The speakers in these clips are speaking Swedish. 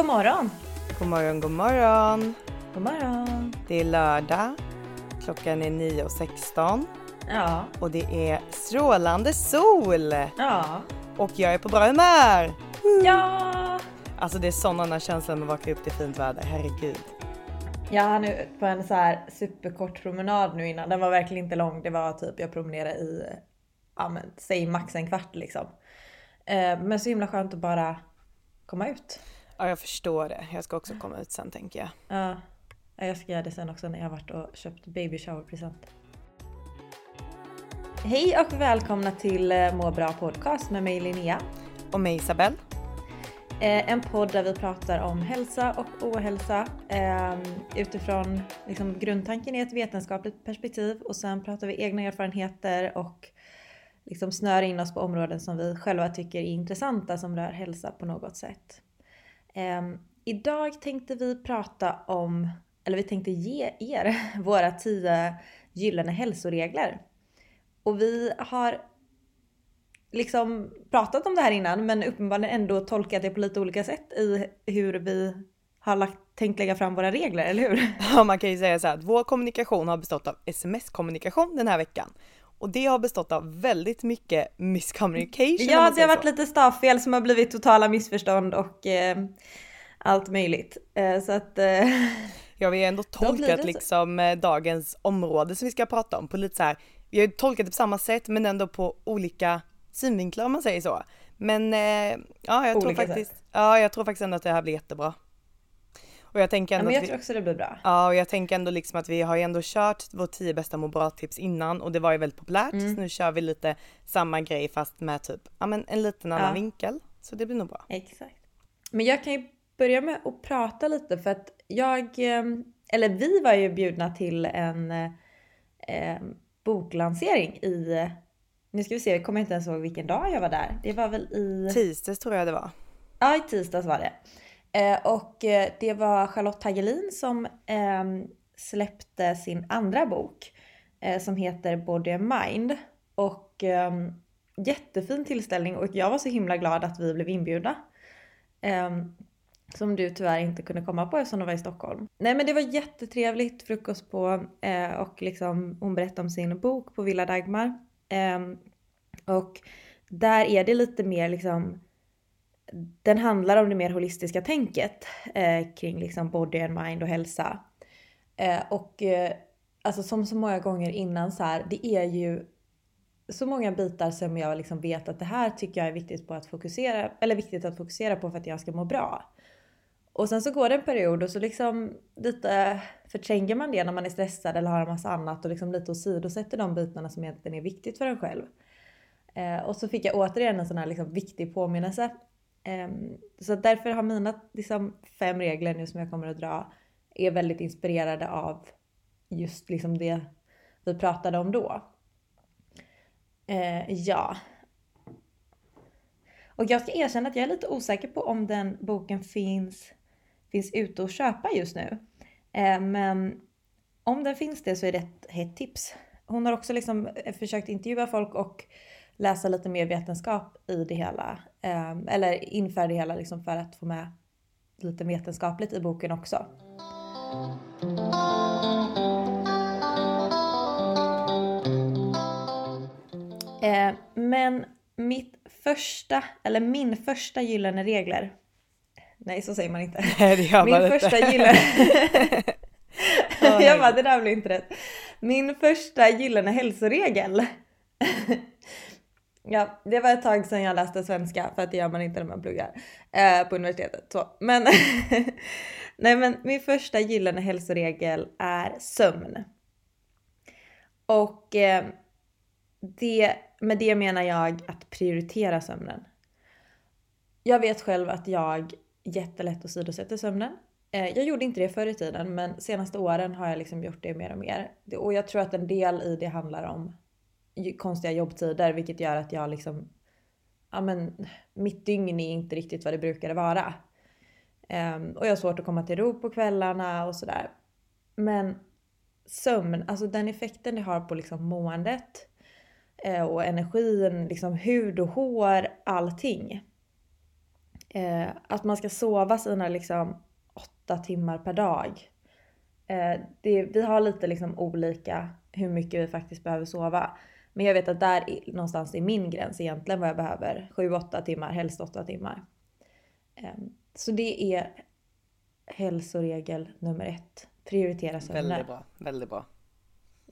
God morgon! God morgon, god morgon. God morgon! Det är lördag. Klockan är 9.16 Ja, och det är strålande sol. ja, Och jag är på bra humör. ja! Alltså det är sådana känslor när man vaknar upp till fint väder. Herregud. Jag hann ut på en så här superkort promenad nu innan. Den var verkligen inte lång. Det var typ jag promenerade i, ja men säg max en kvart liksom. Eh, Men så himla skönt att bara komma ut. Ja, jag förstår det. Jag ska också komma ut sen tänker jag. Ja, jag ska göra det sen också när jag har varit och köpt baby shower present. Hej och välkomna till eh, Må bra podcast med mig Linnea. Och mig Isabelle. Eh, En podd där vi pratar om hälsa och ohälsa eh, utifrån liksom, grundtanken i ett vetenskapligt perspektiv och sen pratar vi egna erfarenheter och liksom snör in oss på områden som vi själva tycker är intressanta som rör hälsa på något sätt. Eh, idag tänkte vi prata om, eller vi tänkte ge er våra tio gyllene hälsoregler. Och vi har liksom pratat om det här innan men uppenbarligen ändå tolkat det på lite olika sätt i hur vi har lagt, tänkt lägga fram våra regler, eller hur? Ja, man kan ju säga så här att vår kommunikation har bestått av sms-kommunikation den här veckan. Och det har bestått av väldigt mycket miscommunication. om Ja, det har varit så. lite stavfel som har blivit totala missförstånd och eh, allt möjligt. Eh, så att... Eh, Ja, vi har ändå tolkat liksom eh, dagens område som vi ska prata om på lite så här. Vi har tolkat det på samma sätt men ändå på olika synvinklar om man säger så. Men eh, ja, jag tror faktiskt, ja, jag tror faktiskt ändå att det här blir jättebra. Och jag tänker ja, ändå men jag att tror vi, också det blir bra. ja, och jag tänker ändå liksom att vi har ju ändå kört vårt 10 bästa må bra tips innan och det var ju väldigt populärt. Mm. Så nu kör vi lite samma grej fast med typ, ja men en liten annan Ja. vinkel. Så det blir nog bra. Exakt. Men jag kan ju börja med att prata lite för att jag, eh, eller vi var ju bjudna till en eh, boklansering i, nu ska vi se, jag kommer inte ens ihåg vilken dag jag var där. Det var väl i... Tisdags tror jag det var. Ja, i tisdags var det. Eh, och eh, det var Charlotte Hagelin som ehm, släppte sin andra bok eh, som heter Body and Mind. Och ehm, jättefin tillställning och jag var så himla glad att vi blev inbjudna. Ehm, som du tyvärr inte kunde komma på eftersom du var i Stockholm. Nej men det var jättetrevligt, frukost på och liksom hon berättade om sin bok på Villa Dagmar. Och där är det lite mer liksom den handlar om det mer holistiska tänket eh, kring liksom body and mind och hälsa. Eh, och eh, alltså som så många gånger innan så här, det är ju så många bitar som jag liksom vet att det här tycker jag är viktigt på att fokusera, eller viktigt att fokusera på för att jag ska må bra. Och sen så går det en period och så liksom lite förtränger man det när man är stressad eller har en massa annat och liksom lite åsidosätter de bitarna som egentligen är viktigt för en själv. Eh, och så fick jag återigen en sån här liksom viktig påminnelse. Ehm, så därför har mina liksom, fem regler nu som jag kommer att dra är väldigt inspirerade av just liksom det vi pratade om då. Eh, ja. Och jag ska erkänna att jag är lite osäker på om den boken finns, finns ute att köpa just nu. Eh, men om den finns det så är det ett hett tips. Hon har också liksom försökt intervjua folk och läsa lite mer vetenskap i det hela. Eh, eller inför det hela liksom för att få med lite vetenskapligt i boken också. Eh, men mitt första, eller min första gyllene regler Nej, så säger man inte. Nej, det gör Min man inte. första gyllene... Åh, jag bara, det där blir inte rätt. Min första gyllene hälsoregel ja, det var ett tag sedan jag läste svenska för att det gör man inte när man pluggar eh, på universitetet. Så. Men, nej, men min första gyllene hälsoregel är sömn. Och eh, det, med det menar jag att prioritera sömnen. Jag vet själv att jag jättelätt åsidosätter sömnen. Eh, Jag gjorde inte det förr i tiden men senaste åren har jag liksom gjort det mer och mer. Och jag tror att en del i det handlar om konstiga jobbtider vilket gör att jag liksom, ja men mitt dygn är inte riktigt vad det brukade vara. Um, och jag har svårt att komma till ro på kvällarna och sådär. Men sömn, alltså den effekten det har på liksom måendet eh, och energin, liksom hud och hår, allting. Eh, att man ska sova sina liksom åtta timmar per dag. Eh, det, vi har lite liksom olika hur mycket vi faktiskt behöver sova. Men jag vet att där är, någonstans är min gräns egentligen vad jag behöver. 7-8 timmar, helst 8 timmar. Eh, så det är hälsoregel nummer ett. Prioritera sömnen. Väldigt bra, väldigt bra.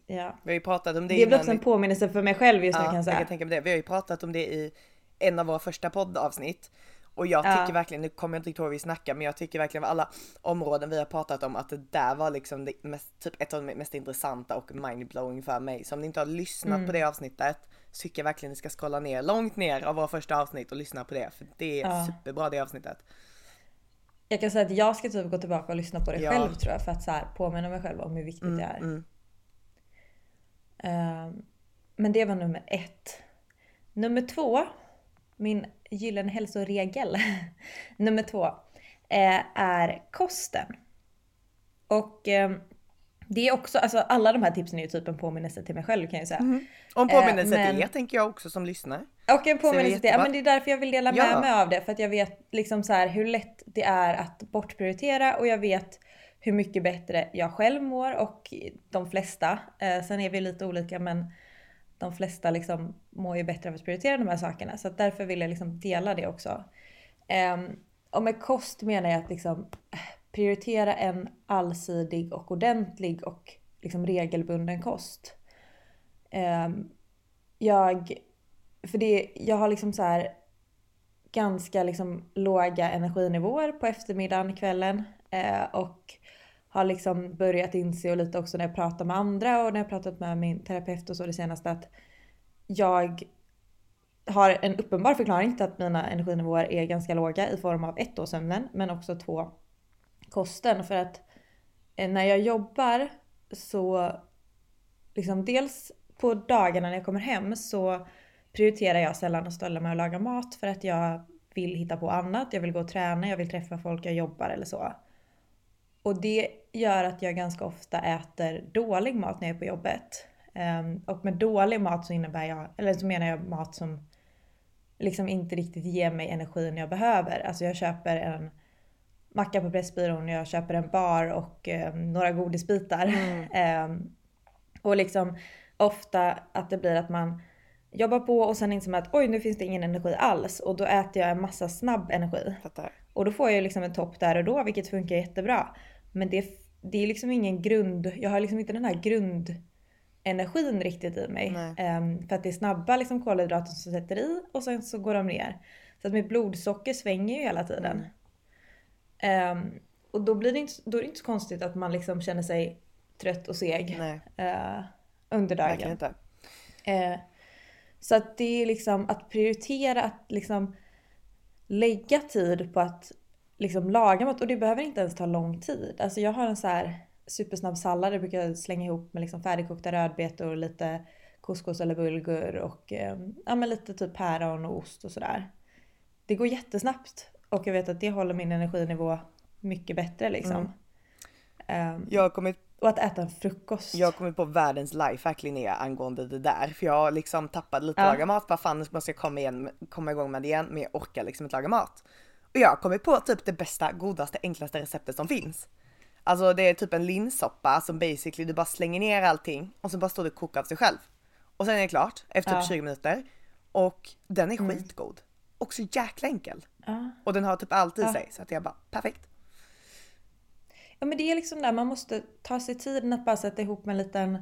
Ja. Vi har ju pratat om det, Det är innan också en påminnelse för mig själv just nu Ja, kan jag jag säga. kan tänka mig det. Vi har ju pratat om det i en av våra första poddavsnitt. Och jag Ja. tycker verkligen, nu kommer jag inte riktigt ihåg vad vi snackar, men jag tycker verkligen av alla områden vi har pratat om att det där var liksom det mest, typ ett av de mest intressanta och mindblowing för mig. Så om ni inte har lyssnat Mm. på det avsnittet så tycker jag verkligen ni ska scrolla ner långt ner av våra första avsnitt och lyssna på det. För det är Ja. superbra det avsnittet. Jag kan säga att jag ska typ gå tillbaka och lyssna på det Ja. själv tror jag för att så här, påminna mig själv om hur viktigt det är. Mm. Ehm, men det var nummer ett. Nummer två, min gyllene hälsoregel. nummer två eh, är kosten. Och ehm, det är också, alltså alla de här tipsen är ju typ en påminnelse till mig själv kan jag säga. Och en påminnelse Eh, men- till er tänker jag också som lyssnar. Och en påminnelse till, ja jättebra. men det är därför jag vill dela med Ja. mig av det. För att jag vet liksom så här hur lätt det är att bortprioritera och jag vet hur mycket bättre jag själv mår och de flesta. Eh, sen är vi lite olika men de flesta liksom mår ju bättre av att prioritera de här sakerna. Så att därför vill jag liksom dela det också. Um, och med kost menar jag att liksom äh, prioritera en allsidig och ordentlig och liksom regelbunden kost. Um, jag för det, jag har liksom så här ganska liksom låga energinivåer på eftermiddagen, kvällen. Uh, och har liksom börjat inse och lite också när jag pratar med andra och när jag pratat med min terapeut och så det senaste att jag har en uppenbar förklaring till att mina energinivåer är ganska låga i form av ett då sömnen men också två kosten för att eh, när jag jobbar så liksom dels på dagarna när jag kommer hem så prioriterar jag sällan att ställa mig och laga mat för att jag vill hitta på annat. Jag vill gå och träna, jag vill träffa folk, jag jobbar eller så. Och det gör att jag ganska ofta äter dålig mat när jag är på jobbet. Ehm, och med dålig mat så innebär jag, eller så menar jag mat som liksom inte riktigt ger mig energin jag behöver. Alltså jag köper en macka på Pressbyrån, jag köper en bar och eh, några godisbitar. Ehm, och liksom ofta att det blir att man jobbar på och sen inser man att oj nu finns det ingen energi alls och då äter jag en massa snabb energi. Fattar. Och då får jag liksom en topp där och då vilket funkar jättebra. Men det, det är liksom ingen grund, jag har liksom inte den här grundenergin riktigt i mig. Ehm, för att det är snabba liksom kolhydrater som sätter i och sen så går de ner. Så att mitt blodsocker svänger ju hela tiden. Ehm, och då, blir det inte, då är det inte så konstigt att man liksom känner sig trött och seg eh, under dagen. verkligen inte. Eh, så att det är liksom att prioritera att liksom lägga tid på att liksom laga mat och det behöver inte ens ta lång tid. Alltså jag har en så här supersnabb sallad, det brukar jag slänga ihop med liksom färdigkokta rödbetor, lite couscous eller bulgur och eh, ja, men lite typ päron och ost och sådär. Det går jättesnabbt och jag vet att det håller min energinivå mycket bättre liksom. Eh, Jag har kommit och att äta en frukost. Jag har kommit på världens lifehack Linnea angående det där. För jag liksom tappade lite Ja. laga mat. Vad fan måste jag komma, igen, komma igång med det igen. Men jag orkar liksom inte laga mat. Och jag har kommit på typ det bästa, godaste, enklaste receptet som finns. Alltså det är typ en linssoppa som basically du bara slänger ner allting och så bara står det och kokar av sig själv. Och sen är det klart efter typ Ja. Mm. 20 minuter. Och den är skitgod. Och så jäkla enkel. Ja. Och den har typ allt i Ja. sig så att jag bara perfekt. Ja men det är liksom där man måste ta sig tiden att bara sätta ihop en liten,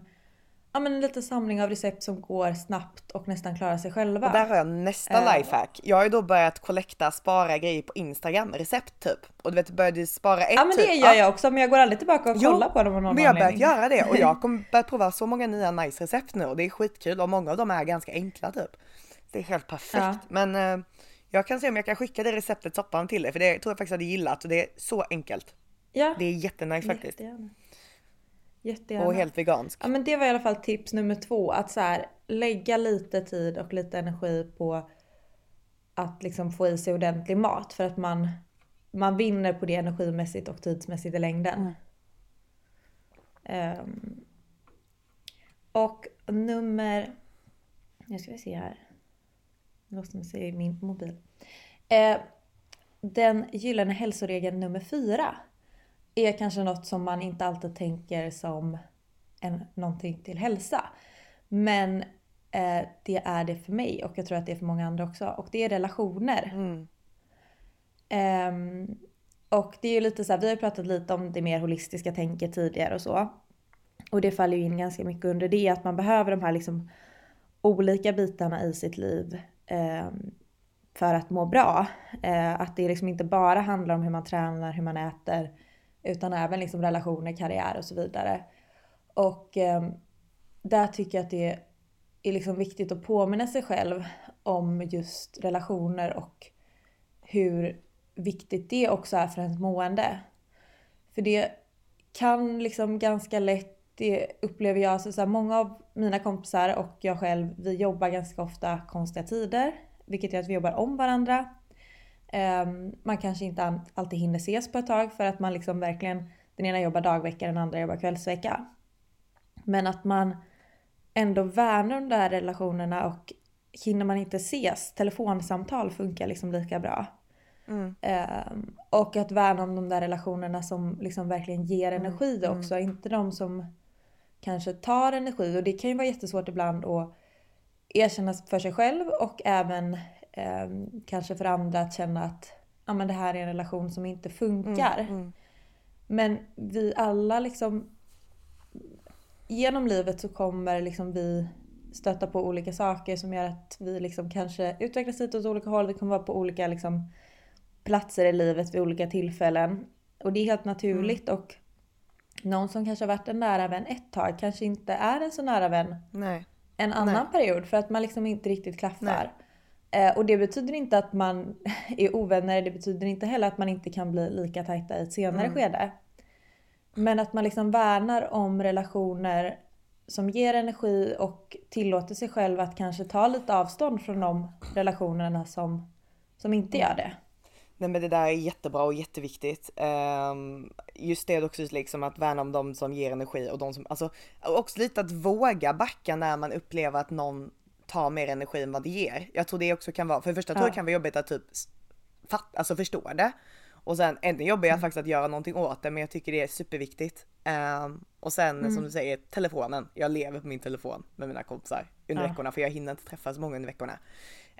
ja men en liten samling av recept som går snabbt och nästan klarar sig själva. Och där har jag nästa Eh. lifehack. Jag har ju då börjat kollekta, spara grejer på Instagram, recept typ. Och du vet, började spara ett ja men typ. det gör jag också men jag går aldrig tillbaka och Jo, kollar på dem av någon Men jag har börjat göra det och jag kommer börjat prova så många nya nice recept nu och det är skitkul och många av dem är ganska enkla typ. Det är helt perfekt. Ja. Men eh, jag kan se om jag kan skicka det receptet soppan till dig för det tror jag faktiskt hade gillat och det är så enkelt. Ja, Det är jättenice faktiskt. jättegärna. Jättegärna. Och helt vegansk. Ja men det var i alla fall tips nummer två. Att så här, lägga lite tid och lite energi på att liksom få i sig ordentlig mat. För att man, man vinner på det energimässigt och tidsmässigt i längden. Ehm, och nummer... Nu ska vi se här. Nu låste mig sig i min mobil. Eh, den gyllene hälsoregeln nummer fyra är kanske något som man inte alltid tänker som en, någonting till hälsa. Men eh, det är det för mig och jag tror att det är för många andra också. Och det är relationer. Mm. Ehm, och det är ju lite så här, vi har pratat lite om det mer holistiska tänket tidigare och så. Och det faller ju in ganska mycket under det, att man behöver de här liksom olika bitarna i sitt liv ehm, för att må bra. Eh, att det liksom inte bara handlar om hur man tränar, hur man äter, utan även liksom relationer, karriär och så vidare. Och eh, där tycker jag att det är liksom viktigt att påminna sig själv om just relationer och hur viktigt det också är för ens mående. För det kan liksom ganska lätt, det upplever jag, så så här, många av mina kompisar och jag själv, vi jobbar ganska ofta konstiga tider. Vilket gör att vi jobbar om varandra. Ehm, man kanske inte alltid hinner ses på ett tag för att man liksom verkligen, den ena jobbar dagvecka, den andra jobbar kvällsvecka. Men att man ändå värnar de här relationerna och hinner man inte ses, telefonsamtal funkar liksom lika bra. Mm. Ehm, och att värna om de där relationerna som liksom verkligen ger energi också, inte de som kanske tar energi. Och det kan ju vara jättesvårt ibland att erkänna för sig själv och även ehm, kanske för andra att känna att ja, men det här är en relation som inte funkar. Mm. Men vi alla liksom genom livet så kommer liksom vi stöta på olika saker som gör att vi liksom kanske utvecklas lite åt olika håll. Vi kommer vara på olika liksom platser i livet vid olika tillfällen. Och det är helt naturligt och någon som kanske har varit en nära vän ett tag kanske inte är en så nära vän Nej. en annan period för att man liksom inte riktigt klaffar. Eh, och det betyder inte att man är ovänner, det betyder inte heller att man inte kan bli lika tajta i ett senare skede. Men att man liksom värnar om relationer som ger energi och tillåter sig själv att kanske ta lite avstånd från de relationerna som, som inte gör det. Nej men det där är jättebra och jätteviktigt. Ehm, just det också liksom att värna om de som ger energi och de som, alltså också lite att våga backa när man upplever att någon tar mer energi än vad det ger. Jag tror det också kan vara, för det första tror jag kan vara jobbigt att typ fatt, alltså förstå det. Och sen ännu jobbigare Mm. faktiskt att göra någonting åt det men jag tycker det är superviktigt. Ehm, och sen Mm. som du säger telefonen, jag lever på min telefon med mina kompisar under Ja. veckorna för jag hinner inte träffa så många under veckorna.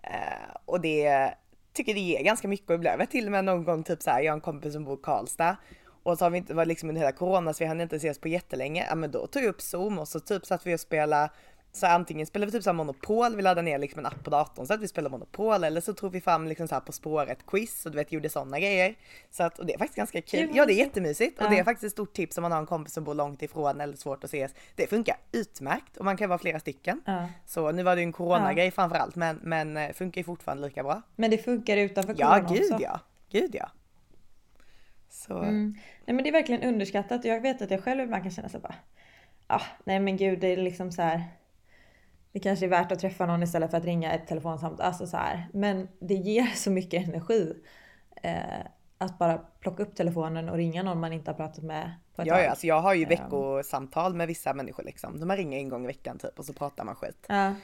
Eh, och det tycker det ger ganska mycket och vet till och med någon gång typ så här, jag har en kompis som bor i Karlstad och så har vi inte varit liksom under hela corona så vi hann inte ses på jättelänge. Ja men då tog jag upp zoom och så typ satt vi och spelade så antingen spelade vi typ så Monopol, vi laddade ner liksom en app på datorn så att vi spelade Monopol eller så tog vi fram liksom så På spåret quiz och du vet gjorde sådana grejer. Så att, och det är faktiskt ganska kul. Ja det är mysigt. jättemysigt och Ja. det är faktiskt ett stort tips om man har en kompis som bor långt ifrån eller svårt att ses. Det funkar utmärkt och man kan vara flera stycken. Ja. Så nu var det ju en coronagrej framför allt men, men eh, funkar ju fortfarande lika bra. Men det funkar utanför Ja corona gud också. ja, gud ja. Så Mm. Nej men det är verkligen underskattat. Jag vet att jag själv ibland kan känna så bara, ah, nej men gud det är liksom så här. Det kanske är värt att träffa någon istället för att ringa ett telefonsamtal. Alltså så här. Men det ger så mycket energi. Eh, att bara plocka upp telefonen och ringa någon man inte har pratat med på ett ja, tag. ja, alltså jag har ju Ehm. veckosamtal med vissa människor liksom. De ringer en gång i veckan typ och så pratar man skit. Ja,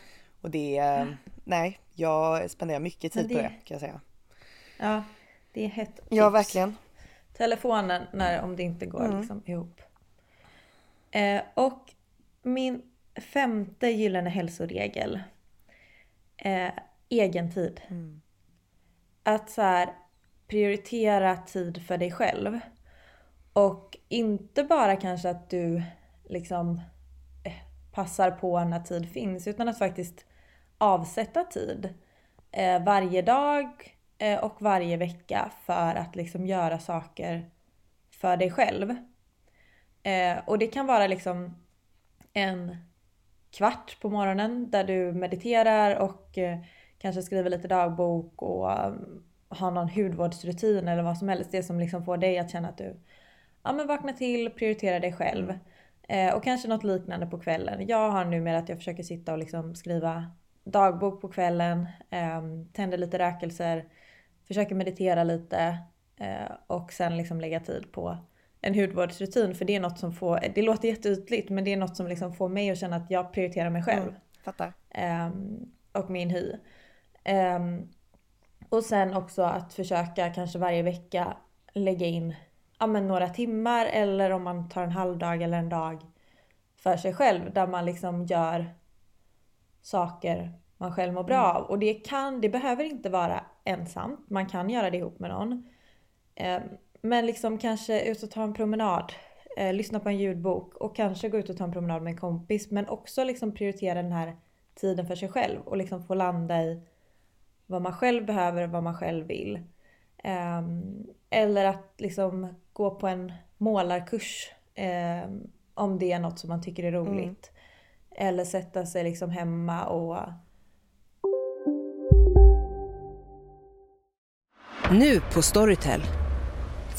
Och det, eh, nej, jag spenderar mycket tid Men på det- det kan jag säga. ja, det är hett Ja tips. verkligen. telefonen när, om det inte går Mm. liksom ihop. Eh, och min femte gyllene hälsoregel. Eh, egen tid. Mm. Att så här, prioritera tid för dig själv. Och inte bara kanske att du liksom eh, passar på när tid finns utan att faktiskt avsätta tid eh, varje dag eh, och varje vecka för att liksom göra saker för dig själv. Eh, och det kan vara liksom en kvart på morgonen där du mediterar och eh, kanske skriver lite dagbok och eh, har någon hudvårdsrutin eller vad som helst. Det som liksom får dig att känna att du ja, men vaknar till, prioriterar dig själv. Eh, och kanske något liknande på kvällen. Jag har numera att jag försöker sitta och liksom skriva dagbok på kvällen, eh, tänder lite rökelser, försöker meditera lite eh, och sen liksom lägga tid på en hudvårdsrutin för det är något som får, det låter jätteytligt men det är något som liksom får mig att känna att jag prioriterar mig själv. Mm, fattar. Um, och min hy. Um, och sen också att försöka kanske varje vecka lägga in ja, men några timmar eller om man tar en halvdag eller en dag för sig själv där man liksom gör saker man själv mår bra mm. av. Och det kan, det behöver inte vara ensamt. Man kan göra det ihop med någon. Um, men liksom kanske ut och ta en promenad. Eh, lyssna på en ljudbok och kanske gå ut och ta en promenad med en kompis. Men också liksom prioritera den här tiden för sig själv och liksom få landa i vad man själv behöver och vad man själv vill. Eh, eller att liksom gå på en målarkurs eh, om det är något som man tycker är roligt. Mm. Eller sätta sig liksom hemma och Nu på Storytel.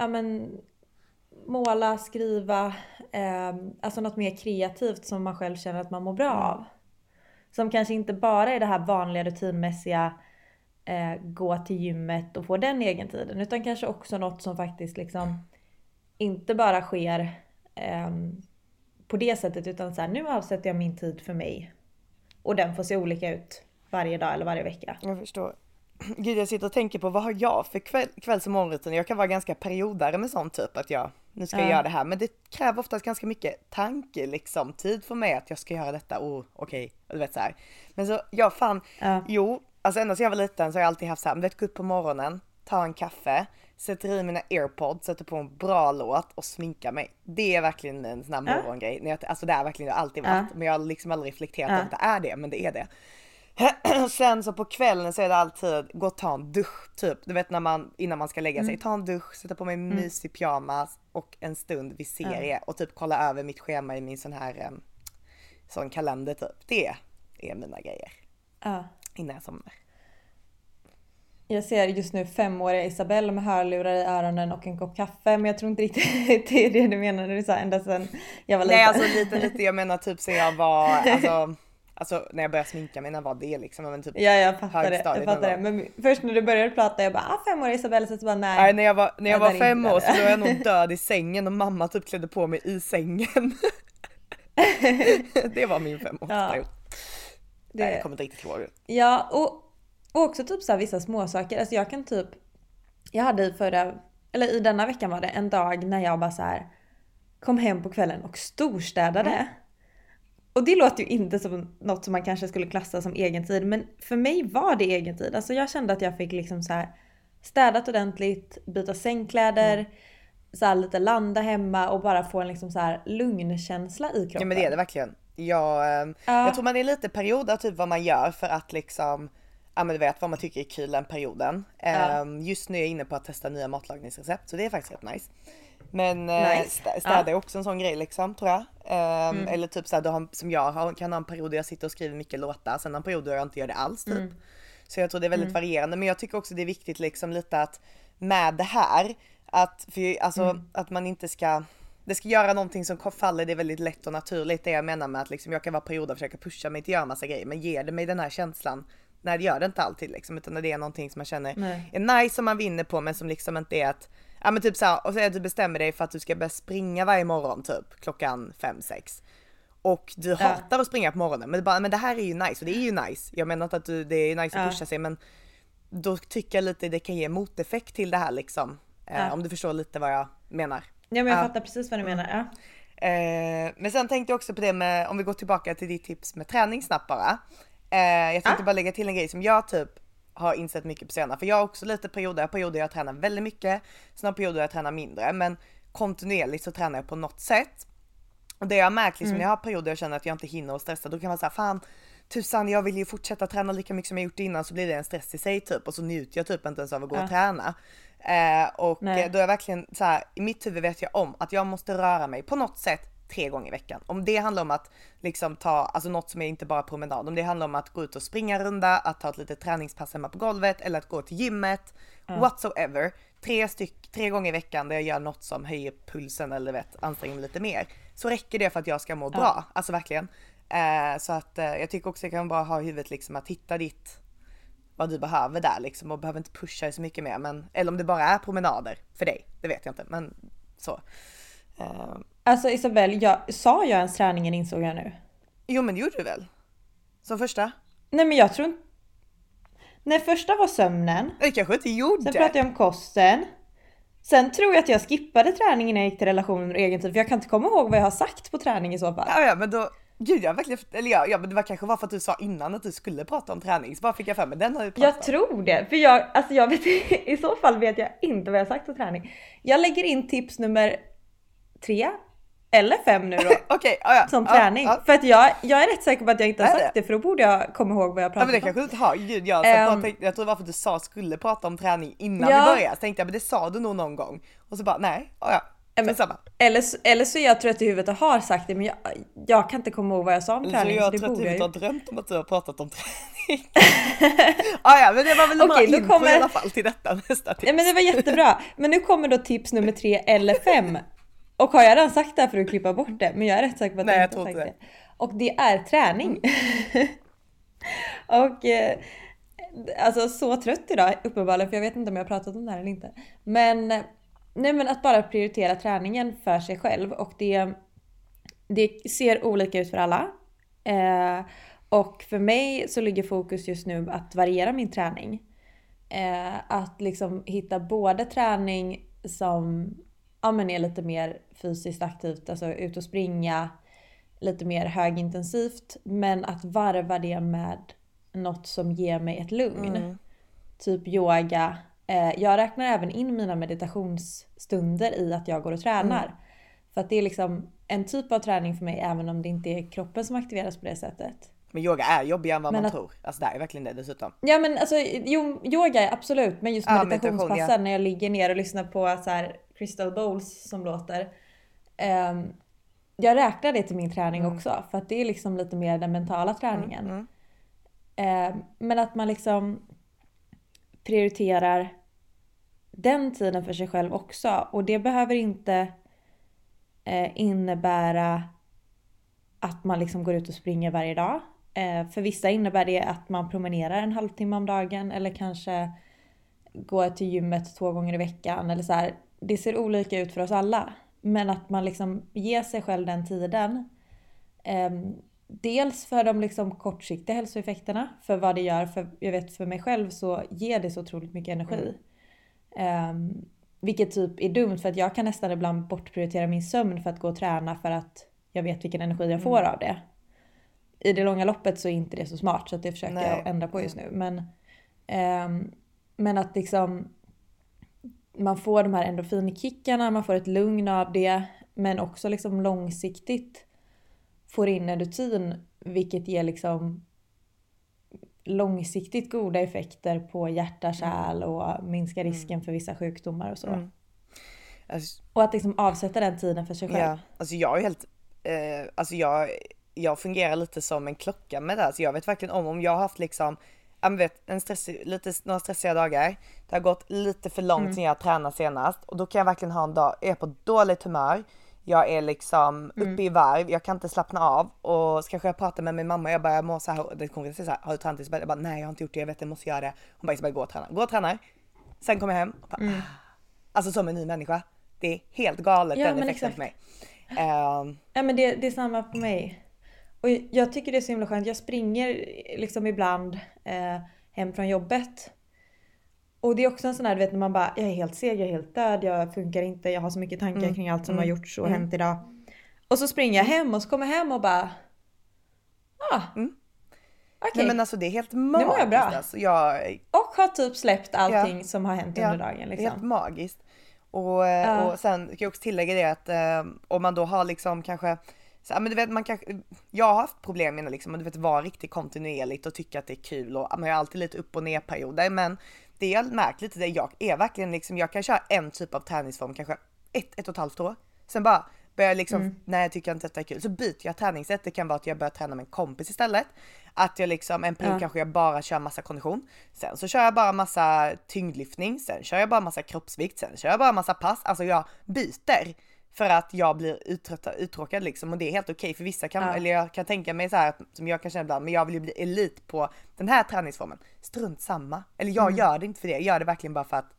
Ja, men, måla, skriva, eh, alltså något mer kreativt som man själv känner att man mår bra mm. av. Som kanske inte bara är det här vanliga rutinmässiga eh, gå till gymmet och få den egen tiden utan kanske också något som faktiskt liksom inte bara sker eh, på det sättet utan så här, nu avsätter jag min tid för mig. Och den får se olika ut varje dag eller varje vecka. Jag förstår. Gud jag sitter och tänker på vad har jag för kväll, kvälls och morgonrutin? Jag kan vara ganska periodare med sånt typ att jag nu ska jag göra det här men det kräver oftast ganska mycket tanke liksom, tid för mig att jag ska göra detta, oh okej, okay. du vet så här. Men så jag fan, ja. jo, alltså ända sedan jag var liten så har jag alltid haft så här, vet gå upp på morgonen, ta en kaffe, sätter i mina airpods, sätter på en bra låt och sminkar mig. Det är verkligen en sån här morgongrej. Alltså det är verkligen det har alltid varit. Men jag har liksom aldrig reflekterat ja. att det är det, men det är det. Sen så på kvällen så är det alltid gå och ta en dusch typ. Du vet när man innan man ska lägga sig, mm. ta en dusch, sätta på mig en mm. mysig pyjamas och en stund vid serie mm. och typ kolla över mitt schema i min sån här sån kalender typ. Det är mina grejer. Ja. Innan jag somnar. Jag ser just nu femåriga Isabelle med hörlurar i öronen och en kopp kaffe men jag tror inte riktigt det är det du menar när du sa ända sen jag var liten. Nej alltså lite lite, jag menar typ sen jag var alltså Alltså när jag började sminka mig, när var det liksom? Men typ ja jag fattar det. Jag fattar det. Men först när du började prata jag bara ah, fem år Isabella så bara nej. Nej när jag var, när jag, jag var fem år så var jag nog död i sängen och mamma typ klädde på mig i sängen. det var min femårsperiod. Ja. Det... Nej jag kommer inte riktigt ihåg det. Ja och, och också typ så här vissa småsaker. Alltså jag kan typ, jag hade i förra, eller i denna veckan var det en dag när jag bara så här kom hem på kvällen och storstädade. Mm. Och det låter ju inte som något som man kanske skulle klassa som egen tid men för mig var det egen tid. Alltså jag kände att jag fick liksom så här städat ordentligt, byta sängkläder, mm. så lite landa hemma och bara få en liksom så här lugnkänsla i kroppen. Ja men det är det verkligen. Jag, Ja. jag tror man är lite period av typ vad man gör för att liksom, ja men du vet vad man tycker är kul den perioden. Ja. Eh, Just nu är jag inne på att testa nya matlagningsrecept så det är faktiskt rätt nice. Men eh, Nice. stä- städa Ja. Mm. är också en sån grej liksom tror jag. Eh, Eller typ såhär, har, som jag har, kan ha en period där jag sitter och skriver mycket låtar, sen en period där jag inte gör det alls typ. Mm. Så jag tror det är väldigt varierande men jag tycker också det är viktigt liksom lite att med det här att, för, alltså, Mm. att man inte ska det ska göra någonting som faller det väldigt lätt och naturligt det jag menar med att liksom jag kan vara perioder och försöka pusha mig till att göra massa grejer men ger det mig den här känslan Nej det gör det inte alltid liksom utan när det är någonting som man känner Nej. är nice som man vinner på men som liksom inte är att Ja men typ såhär, och säg att du bestämmer dig för att du ska börja springa varje morgon typ klockan 5-6 och du hatar att springa på morgonen men, det bara, men det här är ju nice och det är ju nice. Jag menar inte att du, det är nice att pusha sig men då tycker jag lite det kan ge moteffekt till det här liksom. Eh, om du förstår lite vad jag menar. Ja men jag Ja. fattar precis vad du menar. Ja. Eh, men sen tänkte jag också på det med, om vi går tillbaka till ditt tips med träning snabbt bara. Eh, jag tänkte Ah. bara lägga till en grej som jag typ har insett mycket på senare. För jag har också lite perioder, perioder jag tränar väldigt mycket, sen har perioder jag tränar mindre. Men kontinuerligt så tränar jag på något sätt. Och det jag har märkt liksom när jag har perioder jag känner att jag inte hinner och stressa, då kan man säga fan tusan jag vill ju fortsätta träna lika mycket som jag gjort innan så blir det en stress i sig typ och så njuter jag typ inte ens av att gå och träna. Eh, och Nej. eh, då är jag verkligen så här, i mitt huvud vet jag om att jag måste röra mig på något sätt tre gånger i veckan. Om det handlar om att liksom ta, alltså något som är inte bara promenad, om det handlar om att gå ut och springa en runda, att ta ett litet träningspass hemma på golvet eller att gå till gymmet, whatsoever. Tre, styck, tre gånger i veckan där jag gör något som höjer pulsen eller vet, anstränger mig lite mer. Så räcker det för att jag ska må bra, alltså verkligen. Eh, så att eh, jag tycker också det kan vara bra att ha i huvudet liksom att hitta ditt vad du behöver där liksom och behöver inte pusha dig så mycket mer men eller om det bara är promenader för dig, det vet jag inte men så. Eh, Alltså Isabelle, jag, sa jag ens träningen insåg jag nu? jo men det gjorde du väl? Som första? Nej men jag tror inte... Nej första var sömnen. Det kanske inte gjorde. Sen pratade jag om kosten. Sen tror jag att jag skippade träningen när jag gick till relationen och egen tid för jag kan inte komma ihåg vad jag har sagt på träning i så fall. Ja, ja men då, gud jag verkligen, eller ja, ja men det var kanske var för att du sa innan att du skulle prata om träning så bara fick jag för mig den har du pratat Jag tror det, för jag, alltså jag vet, i så fall vet jag inte vad jag har sagt på träning. Jag lägger in tips nummer tre eller fem nu då. Okej, ja, ja. Som ja, träning. Ja, För att jag, jag är rätt säker på att jag inte har Är sagt det? det för då borde jag komma ihåg vad jag Ja pratat men det om. kanske du inte har, gud jag, satt bara Ehm. och tänkte, jag tror det var för att du sa skulle prata om träning innan Ja. vi började. Så tänkte jag men det sa du nog någon gång. Och så bara nej, ja ja. Ja, men-. Eller, så- eller så är jag trött i huvudet och har sagt det men jag, jag kan inte komma ihåg vad jag sa om Så träning så, jag det tror att borde du jag inte ju. har drömt om att du har pratat om träning. ah, ja men det var väl en Okej, bra kommer- i alla fall till detta nästa tips. Nej men det var jättebra. Men nu kommer då tips nummer tre eller fem. Och har jag redan sagt det här för att klippa bort det? Men jag är rätt säker på att Nej, jag inte har sagt inte det. Och det är träning. och eh, alltså så trött idag uppenbarligen för jag vet inte om jag har pratat om det här eller inte. Men, nej, men att bara prioritera träningen för sig själv och det, det ser olika ut för alla. Eh, och för mig så ligger fokus just nu att variera min träning. Eh, att liksom hitta både träning som ja, men är lite mer fysiskt aktivt, alltså ut och springa, lite mer högintensivt. Men att varva det med något som ger mig ett lugn. Typ yoga. Eh, jag räknar även in mina meditationsstunder i att jag går och tränar. För att det är liksom en typ av träning för mig även om det inte är kroppen som aktiveras på det sättet. Men yoga är jobbigare än vad Men man att- tror. Alltså det är verkligen det dessutom. Ja men alltså jo, yoga är absolut, men just Ja, meditationspassen meditation, ja. när jag ligger ner och lyssnar på så här crystal bowls som låter. Ehm, jag räknar det till min träning Mm. också för att det är liksom lite mer den mentala träningen. Ehm, men att man liksom prioriterar den tiden för sig själv också och det behöver inte eh, innebära att man liksom går ut och springer varje dag. Eh, för vissa innebär det att man promenerar en halvtimme om dagen eller kanske går till gymmet två gånger i veckan. Eller så här. Det ser olika ut för oss alla. Men att man liksom ger sig själv den tiden. Eh, dels för de liksom kortsiktiga hälsoeffekterna, för vad det gör. För jag vet för mig själv så ger det så otroligt mycket energi. Um, vilket typ är dumt för att jag kan nästan ibland bortprioritera min sömn för att gå och träna för att jag vet vilken energi jag får av det. I det långa loppet så är inte det så smart så att det försöker Nej. jag ändra på just nu. Men, ehm, men att liksom man får de här endorfinkickarna, man får ett lugn av det. Men också liksom långsiktigt får in en rutin vilket ger liksom långsiktigt goda effekter på hjärta, kärl och minskar risken Mm. för vissa sjukdomar och så. Mm. Alltså, Och att liksom avsätta den tiden för sig själv. ja, alltså jag är helt, eh, alltså jag, jag fungerar lite som en klocka med det här. Så jag vet verkligen om, om jag har haft liksom, ja men vet, en stressig, lite, några stressiga dagar. Det har gått lite för långt Mm. sen jag tränade senast och då kan jag verkligen ha en dag, jag är på dåligt humör. Jag är liksom Mm. uppe i varv, jag kan inte slappna av och så kanske jag pratar med min mamma jag bara jag mår så här, det kommer säga så här, har du tränat Isabel? Jag bara nej jag har inte gjort det, jag vet jag måste göra det. Hon bara Isabel gå och träna, gå och träna. Sen kommer jag hem och bara, Mm. alltså som en ny människa. Det är helt galet Ja, den effekten exakt. för mig. Ehm, Ja men det, det är samma på mig. Och jag tycker det är så himla skönt. Jag springer liksom ibland eh, hem från jobbet. Och det är också en sån här, du vet när man bara, jag är helt seg, jag är helt död, jag funkar inte, jag har så mycket tankar Mm, kring allt som mm, har gjorts och mm. hänt idag. Och så springer jag hem och så kommer jag hem och bara, ah, Mm. okej. Nej men alltså det är helt mår magiskt. jag bra. Alltså, jag, Och har typ släppt allting som har hänt Ja, under dagen Det är helt liksom. magiskt. Och, Ja. och sen kan jag också tillägga det att eh, om man då har liksom kanske så, men du vet, man kanske, jag har haft problem med liksom, att du vet, vara riktigt kontinuerligt och tycka att det är kul och man har alltid lite upp och ner perioder men det jag märkt lite det jag är verkligen liksom, jag kan köra en typ av träningsform kanske ett, ett och ett halvt år. Sen bara börjar jag liksom, Mm. nej jag tycker inte detta är kul. Så byter jag träningssätt. Det kan vara att jag börjar träna med en kompis istället. Att jag liksom en period Ja. kanske jag bara kör massa kondition. Sen så kör jag bara massa tyngdlyftning. Sen kör jag bara massa kroppsvikt. Sen kör jag bara massa pass. Alltså jag byter. För att jag blir uttröttad, uttråkad liksom och det är helt okej för vissa kan, Ja. eller jag kan tänka mig så här som jag kan känna ibland, men jag vill ju bli elit på den här träningsformen. Strunt samma. Eller jag Mm. gör det inte för det, jag gör det verkligen bara för att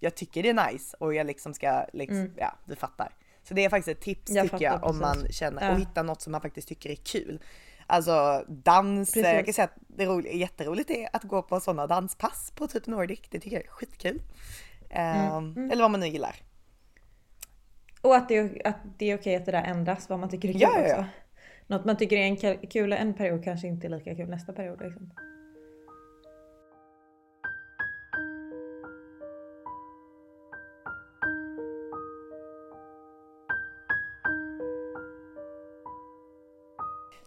jag tycker det är nice och jag liksom ska, liksom, Mm. ja du fattar. Så det är faktiskt ett tips Jag tycker jag om man känner och hitta något som man faktiskt tycker är kul. Alltså dans, Precis. jag kan säga att det roliga, jätteroligt är att gå på sådana danspass på typ Nordic, det tycker jag är skitkul. Mm. Eller vad man nu gillar. Och att det, är, att det är okej att det där ändras, vad man tycker är kul Ja, ja, ja. också. Något man tycker är en kul- kul en period kanske inte är lika kul nästa period. Liksom.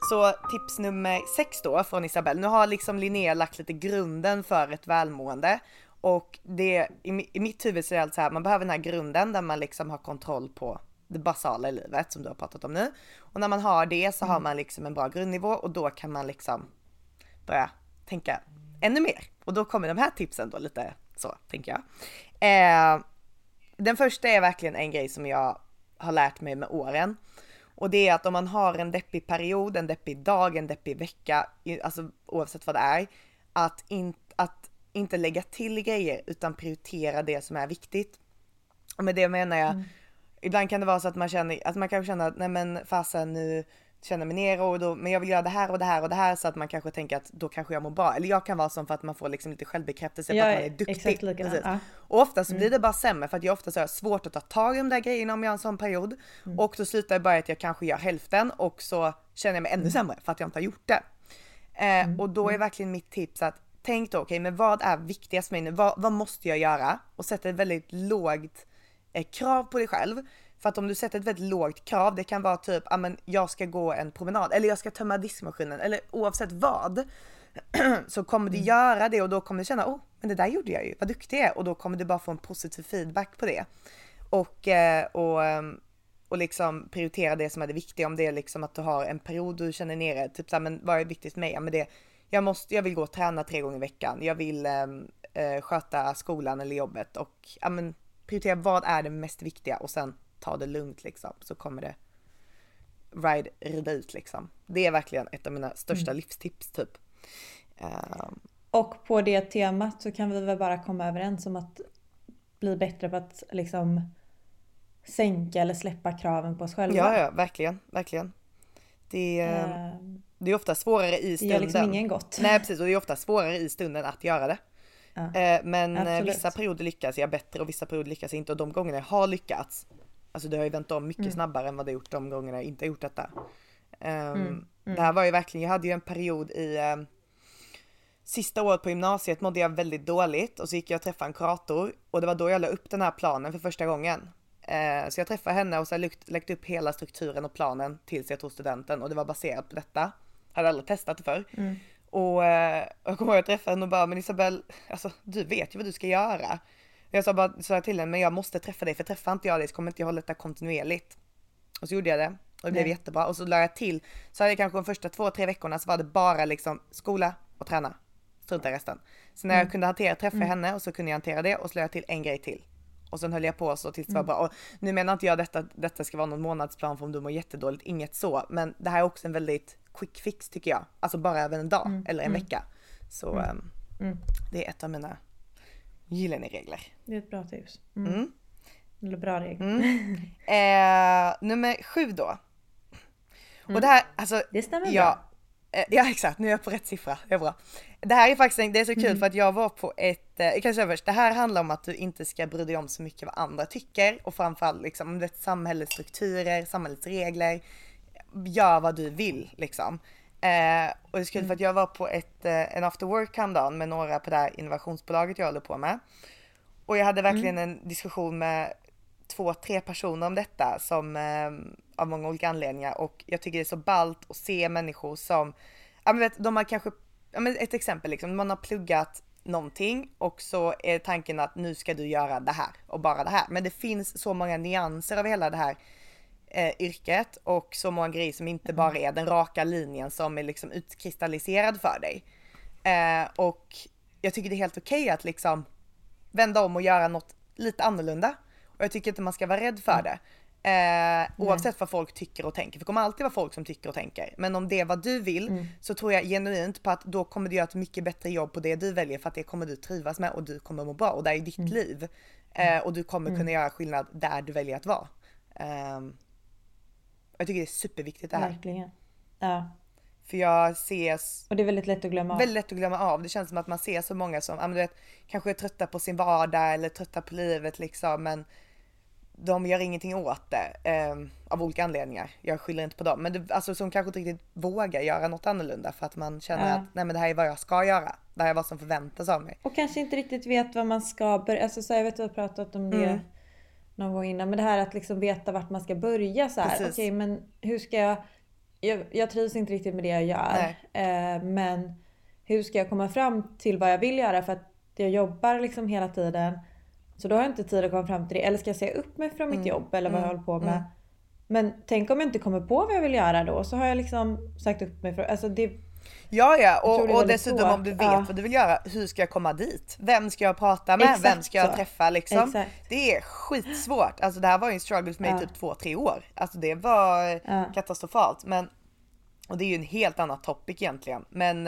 Så tips nummer sex då från Isabelle. Nu har liksom Linnea lagt lite grunden för ett välmående. Och det, i, i mitt huvud så är det alltså så här, man behöver den här grunden där man liksom har kontroll på det basala i livet som du har pratat om nu. Och när man har det så har man liksom en bra grundnivå och då kan man liksom börja tänka ännu mer. Och då kommer de här tipsen då lite så, tänker jag. Eh, den första är verkligen en grej som jag har lärt mig med åren. Och det är att om man har en deppig period, en deppig dag, en deppig vecka, alltså oavsett vad det är, att, in, att inte lägga till grejer utan prioritera det som är viktigt. Och med det menar jag, ibland kan det vara så att man känner, att man kanske känner att nej men fasen nu känner mig ner och då, men jag vill göra det här och det här och det här så att man kanske tänker att då kanske jag mår bra. Eller jag kan vara sån för att man får liksom lite självbekräftelse på Jag att man är duktig. exakt likadan, ja. Och ofta så blir det bara sämre för att jag ofta så har svårt att ta tag i de där grejerna om jag har en sån period. Och då slutar det bara att jag kanske gör hälften och så känner jag mig ännu sämre för att jag inte har gjort det. Eh, och då är verkligen mitt tips att tänk då, okej men vad är viktigast för mig nu? Vad, vad måste jag göra? Och sätta ett väldigt lågt eh, krav på dig själv. För att om du sätter ett väldigt lågt krav, det kan vara typ, ja men jag ska gå en promenad eller jag ska tömma diskmaskinen eller oavsett vad. så kommer du göra det och då kommer du känna, oh men det där gjorde jag ju, vad duktig jag är och då kommer du bara få en positiv feedback på det. Och, eh, och, ehm, och liksom prioritera det som är det viktiga om det är liksom att du har en period du känner nere, typ såhär men vad är viktigt för mig? Ja men det, jag måste, jag vill gå och träna tre gånger i veckan, jag vill ehm, eh, sköta skolan eller jobbet och ja men prioritera vad är det mest viktiga och sen ta det lugnt liksom så kommer det ride, rida ut liksom. Det är verkligen ett av mina största livstips typ. Ehm, Och på det temat så kan vi väl bara komma överens om att bli bättre på att liksom sänka eller släppa kraven på oss själva. ja, ja, verkligen, verkligen. Det, Ehm, det är ofta svårare i Det stunden. gör liksom ingen gott. Nej precis och det är ofta svårare i stunden att göra det. Ja. Eh, Men eh, Absolut. vissa perioder lyckas jag bättre och vissa perioder lyckas jag inte och de gångerna jag har lyckats Alltså det har ju vänt om mycket Mm. snabbare än vad det gjort de gångerna jag inte har gjort detta. Ehm, Mm, Det här var ju verkligen, jag hade ju en period i ehm, Sista året på gymnasiet mådde jag väldigt dåligt och så gick jag och träffade en kurator och det var då jag la upp den här planen för första gången. Eh, så jag träffade henne och så har jag lagt upp hela strukturen och planen tills jag tog studenten och det var baserat på detta. Hade aldrig testat det förr. Mm. Och eh, jag kommer ihåg att jag träffade henne och bara, men Isabelle, alltså du vet ju vad du ska göra. Jag sa bara så till henne, men jag måste träffa dig för träffar inte jag dig så kommer inte jag hålla detta kontinuerligt. Och så gjorde jag det och det blev Nej. jättebra och så la jag till, så hade jag kanske de första två, tre veckorna så var det bara liksom skola och träna. Strunta i resten. Så när jag kunde hantera träffa henne och så kunde jag hantera det och så la jag till en grej till. Och sen höll jag på så tills det var bra. Och nu menar inte jag detta, detta ska vara någon månadsplan för om du mår jättedåligt, inget så. Men det här är också en väldigt quick fix tycker jag. Alltså bara över en dag eller en vecka. Så Mm. det är ett av mina gyllene regler. Det är ett bra tips. Mm. Mm. Eller bra regel. Eh, nummer sju då. Och Mm. det här, alltså. Det stämmer ja, bra. eh, ja exakt, nu är jag på rätt siffra. Det är bra. Det här är faktiskt, det är så kul Mm. för att jag var på ett, jag kan säga först, det här handlar om att du inte ska bry dig om så mycket vad andra tycker och framförallt liksom om det är samhällets strukturer, samhällets regler. Gör vad du vill liksom. Eh, och det är kul för att jag var på ett, eh, en after work häromdagen med några på det här innovationsbolaget jag håller på med. Och jag hade verkligen en diskussion med två, tre personer om detta som eh, av många olika anledningar och jag tycker det är så ballt att se människor som, ja men vet, de har kanske, ja men ett exempel liksom, man har pluggat någonting och så är tanken att nu ska du göra det här och bara det här. Men det finns så många nyanser av hela det här eh, yrket och så många grejer som inte bara är den raka linjen som är liksom utkristalliserad för dig. Eh, och jag tycker det är helt okej att liksom vända om och göra något lite annorlunda. Och jag tycker inte man ska vara rädd för det. Eh, oavsett vad folk tycker och tänker. För det kommer alltid vara folk som tycker och tänker. Men om det är vad du vill så tror jag genuint på att då kommer du göra ett mycket bättre jobb på det du väljer för att det kommer du trivas med och du kommer må bra och det är ditt liv. Eh, och du kommer kunna göra skillnad där du väljer att vara. Ehm, jag tycker det är superviktigt det här. Verkligen. Ja. För jag ser Och det är väldigt lätt att glömma av. väldigt lätt att glömma av. Det känns som att man ser så många som ja, men du vet, kanske är trötta på sin vardag eller trötta på livet liksom. Men de gör ingenting åt det eh, av olika anledningar. Jag skyller inte på dem. Men det, alltså som kanske inte riktigt vågar göra något annorlunda för att man känner Ja. att nej men det här är vad jag ska göra. Det här är vad som förväntas av mig. Och kanske inte riktigt vet vad man ska börja. Alltså så jag vet att vi har pratat om det Mm. Någon gång innan. Men det här att liksom veta vart man ska börja så här. Okej men hur ska jag, jag... Jag trivs inte riktigt med det jag gör. Eh, men hur ska jag komma fram till vad jag vill göra? För att jag jobbar liksom hela tiden. Så då har jag inte tid att komma fram till det. Eller ska jag säga upp mig från mitt jobb eller vad jag håller på med. Men tänk om jag inte kommer på vad jag vill göra då. Så har jag liksom sagt upp mig från... Alltså det, Ja, ja, och, och dessutom svårt. om du vet Ja. vad du vill göra, hur ska jag komma dit? Vem ska jag prata med? Exakt Vem ska jag så. träffa liksom? Exakt. Det är skitsvårt. Alltså det här var ju en struggle för mig Ja. typ två, tre år. Alltså det var Ja. katastrofalt. Men, och det är ju en helt annan topic egentligen. Men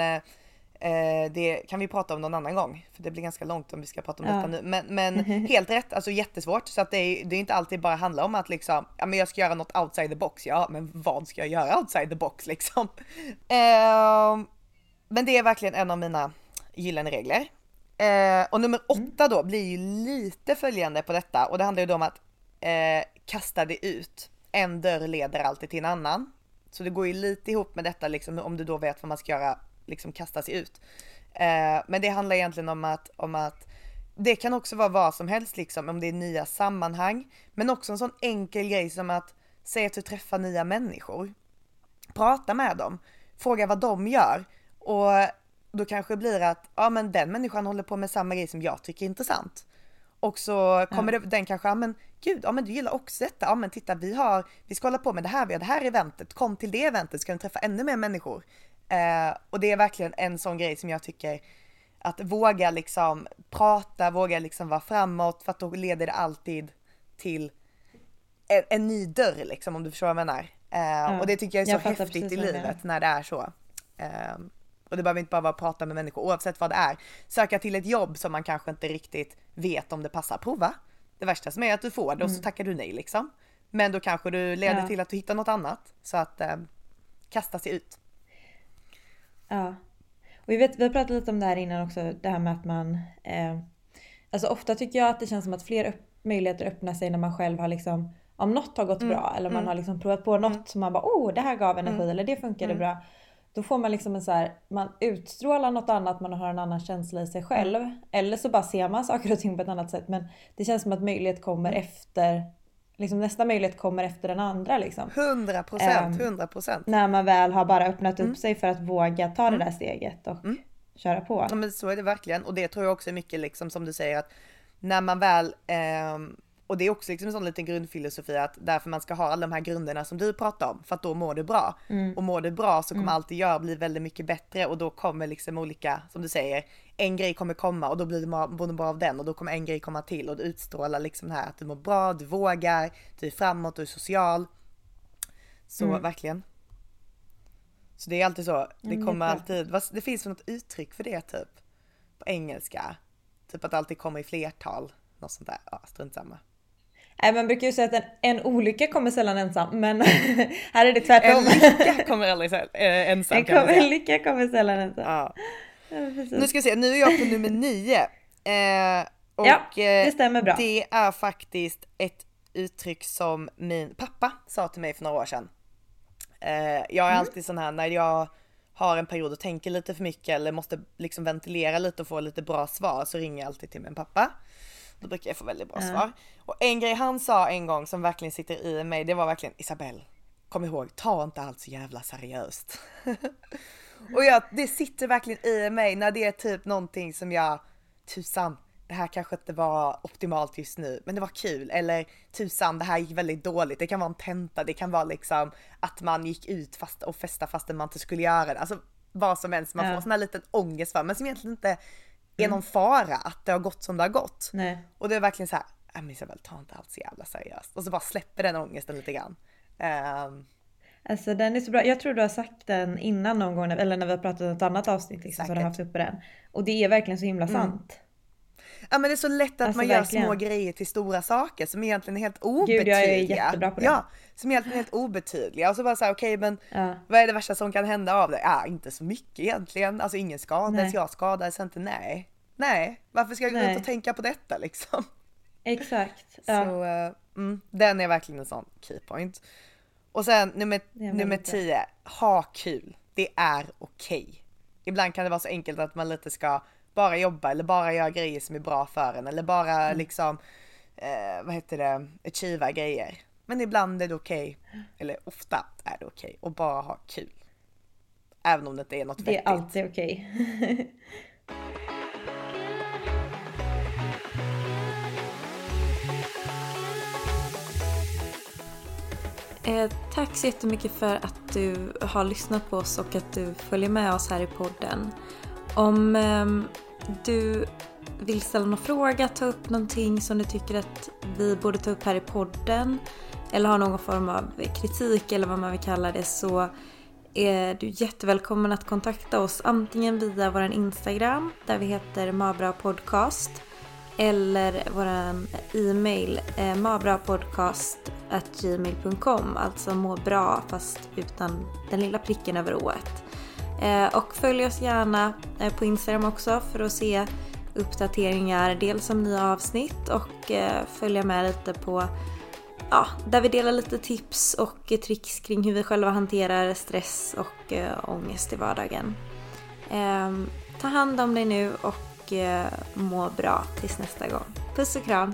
eh, eh, det kan vi prata om någon annan gång. För det blir ganska långt om vi ska prata om Ja. detta nu. Men, men helt rätt, alltså jättesvårt. Så att det är, det är inte alltid bara handlar om att liksom, ja men jag ska göra något outside the box. Ja, men vad ska jag göra outside the box liksom? Ehm, men det är verkligen en av mina gyllene regler. Eh, och nummer åtta då blir ju lite följande på detta och det handlar ju då om att eh, kasta det ut. En dörr leder alltid till en annan. Så det går ju lite ihop med detta liksom om du då vet vad man ska göra, liksom kasta sig ut. Eh, men det handlar egentligen om att, om att det kan också vara vad som helst liksom, om det är nya sammanhang. Men också en sån enkel grej som att säga att du träffar nya människor. Prata med dem, fråga vad de gör. Och då kanske det blir att, ja men den människan håller på med samma grej som jag tycker är intressant. Och så kommer det, den kanske, ja men gud, ja men du gillar också detta, ja men titta vi har, vi ska hålla på med det här, vi har det här eventet, kom till det eventet, ska ni träffa ännu mer människor. Eh, och det är verkligen en sån grej som jag tycker att våga liksom prata, våga liksom vara framåt för att då leder det alltid till en, en ny dörr liksom om du förstår vad jag menar. Eh, och det tycker jag är så jag häftigt i livet när det är så. Eh, och det behöver inte bara vara att prata med människor oavsett vad det är. Söka till ett jobb som man kanske inte riktigt vet om det passar, prova. Det värsta som är att du får det och så tackar du nej liksom. Men då kanske du leder Mm. Ja. till att du hittar något annat. Så att eh, kasta sig ut. Ja. Och vi, vet, vi har pratat lite om det här innan också, det här med att man... Eh, alltså ofta tycker jag att det känns som att fler möjligheter öppnar sig när man själv har liksom... Om något har gått bra eller man har liksom provat på något som man bara oh det här gav energi eller det funkade bra. Då får man liksom en så här, man utstrålar något annat, man har en annan känsla i sig själv. Eller så bara ser man saker och ting på ett annat sätt. Men det känns som att möjlighet kommer efter liksom nästa möjlighet kommer efter den andra liksom. 100 procent, Ehm, 100 procent. När man väl har bara öppnat upp Mm. sig för att våga ta det där steget och Mm. köra på. Ja men så är det verkligen och det tror jag också är mycket liksom som du säger att när man väl ehm, och det är också liksom en sån liten grundfilosofi att därför man ska ha alla de här grunderna som du pratar om för att då mår du bra. Mm. Och mår du bra så kommer allt du gör bli väldigt mycket bättre och då kommer liksom olika, som du säger, en grej kommer komma och då blir du mår du bra av den och då kommer en grej komma till och du utstrålar liksom det här att du mår bra, du vågar, du är framåt, du är social. Så Mm. verkligen. Så det är alltid så, det kommer alltid, det finns något uttryck för det typ? På engelska. Typ att det alltid kommer i flertal. Något sånt där, ja strunt samma. Nej, man brukar ju säga att en, en olycka kommer sällan ensam, men här är det En tvärtom. lycka kommer aldrig äh, ensam En, kommer, en lycka kommer sällan ensam. Ja. Nu ska vi se, nu är jag på nummer nio. Eh, och Ja, det stämmer bra. det är faktiskt ett uttryck som min pappa sa till mig för några år sedan. Eh, jag är Mm. alltid sån här när jag har en period och tänker lite för mycket eller måste liksom ventilera lite och få lite bra svar så ringer jag alltid till min pappa. Då brukar jag få väldigt bra Ja. svar. Och en grej han sa en gång som verkligen sitter i mig, det var verkligen Isabelle, kom ihåg, ta inte allt så jävla seriöst. och jag, det sitter verkligen i mig när det är typ någonting som jag, tusan, det här kanske inte var optimalt just nu, men det var kul. Eller tusan, det här gick väldigt dåligt. Det kan vara en tenta, det kan vara liksom att man gick ut fast och festa fastän man inte skulle göra det. Alltså vad som helst, man Ja. får sån här liten ångest för, men som egentligen inte är någon fara att det har gått som det har gått. Nej. Och det är verkligen så här, "Nej, men Isabel ta inte allt så jävla seriöst. Och så bara släpper den ångesten lite grann. Ehm, Alltså den är så bra. Jag tror du har sagt den innan någon gång, eller när vi har pratat om ett annat avsnitt liksom, så har du haft uppe den. Och det är verkligen så himla Mm. sant. Ja men det är så lätt att Alltså, man gör verkligen. små grejer till stora saker som egentligen är helt Gud, obetydliga. jag är jättebra på det. Ja, som egentligen är helt obetydliga. Och så bara såhär, okej men Ja. vad är det värsta som kan hända av det? Ja, inte så mycket egentligen. Alltså ingen skadades, jag skadades inte, nej. Nej, varför ska jag gå Nej. ut och tänka på detta liksom? Exakt. Ja. Så eh, mm, den är verkligen en sån keypoint. Och sen nummer, nummer. 10, ha kul. Det är okej. Ibland kan det vara så enkelt att man lite ska bara jobba eller bara göra grejer som är bra för en eller bara Mm. liksom, eh, vad heter det, achieva grejer. Men ibland är det okej, eller ofta är det okej att bara ha kul. Även om det inte är något Det är vettigt. alltid okej. Eh, tack så jättemycket för att du har lyssnat på oss och att du följer med oss här i podden. Om eh, du vill ställa någon fråga, ta upp någonting som du tycker att vi borde ta upp här i podden eller har någon form av kritik eller vad man vill kalla det så är du jättevälkommen att kontakta oss antingen via vår Instagram där vi heter Mabra Podcast eller vår e-mail eh, mabrapodcast.gmail.com alltså må bra fast utan den lilla pricken över ået. Eh, och följ oss gärna eh, på Instagram också för att se uppdateringar dels om nya avsnitt och eh, följa med lite på ja, där vi delar lite tips och tricks kring hur vi själva hanterar stress och eh, ångest i vardagen. Ehm, ta hand om dig nu och Eh, må bra tills nästa gång. Puss och kram!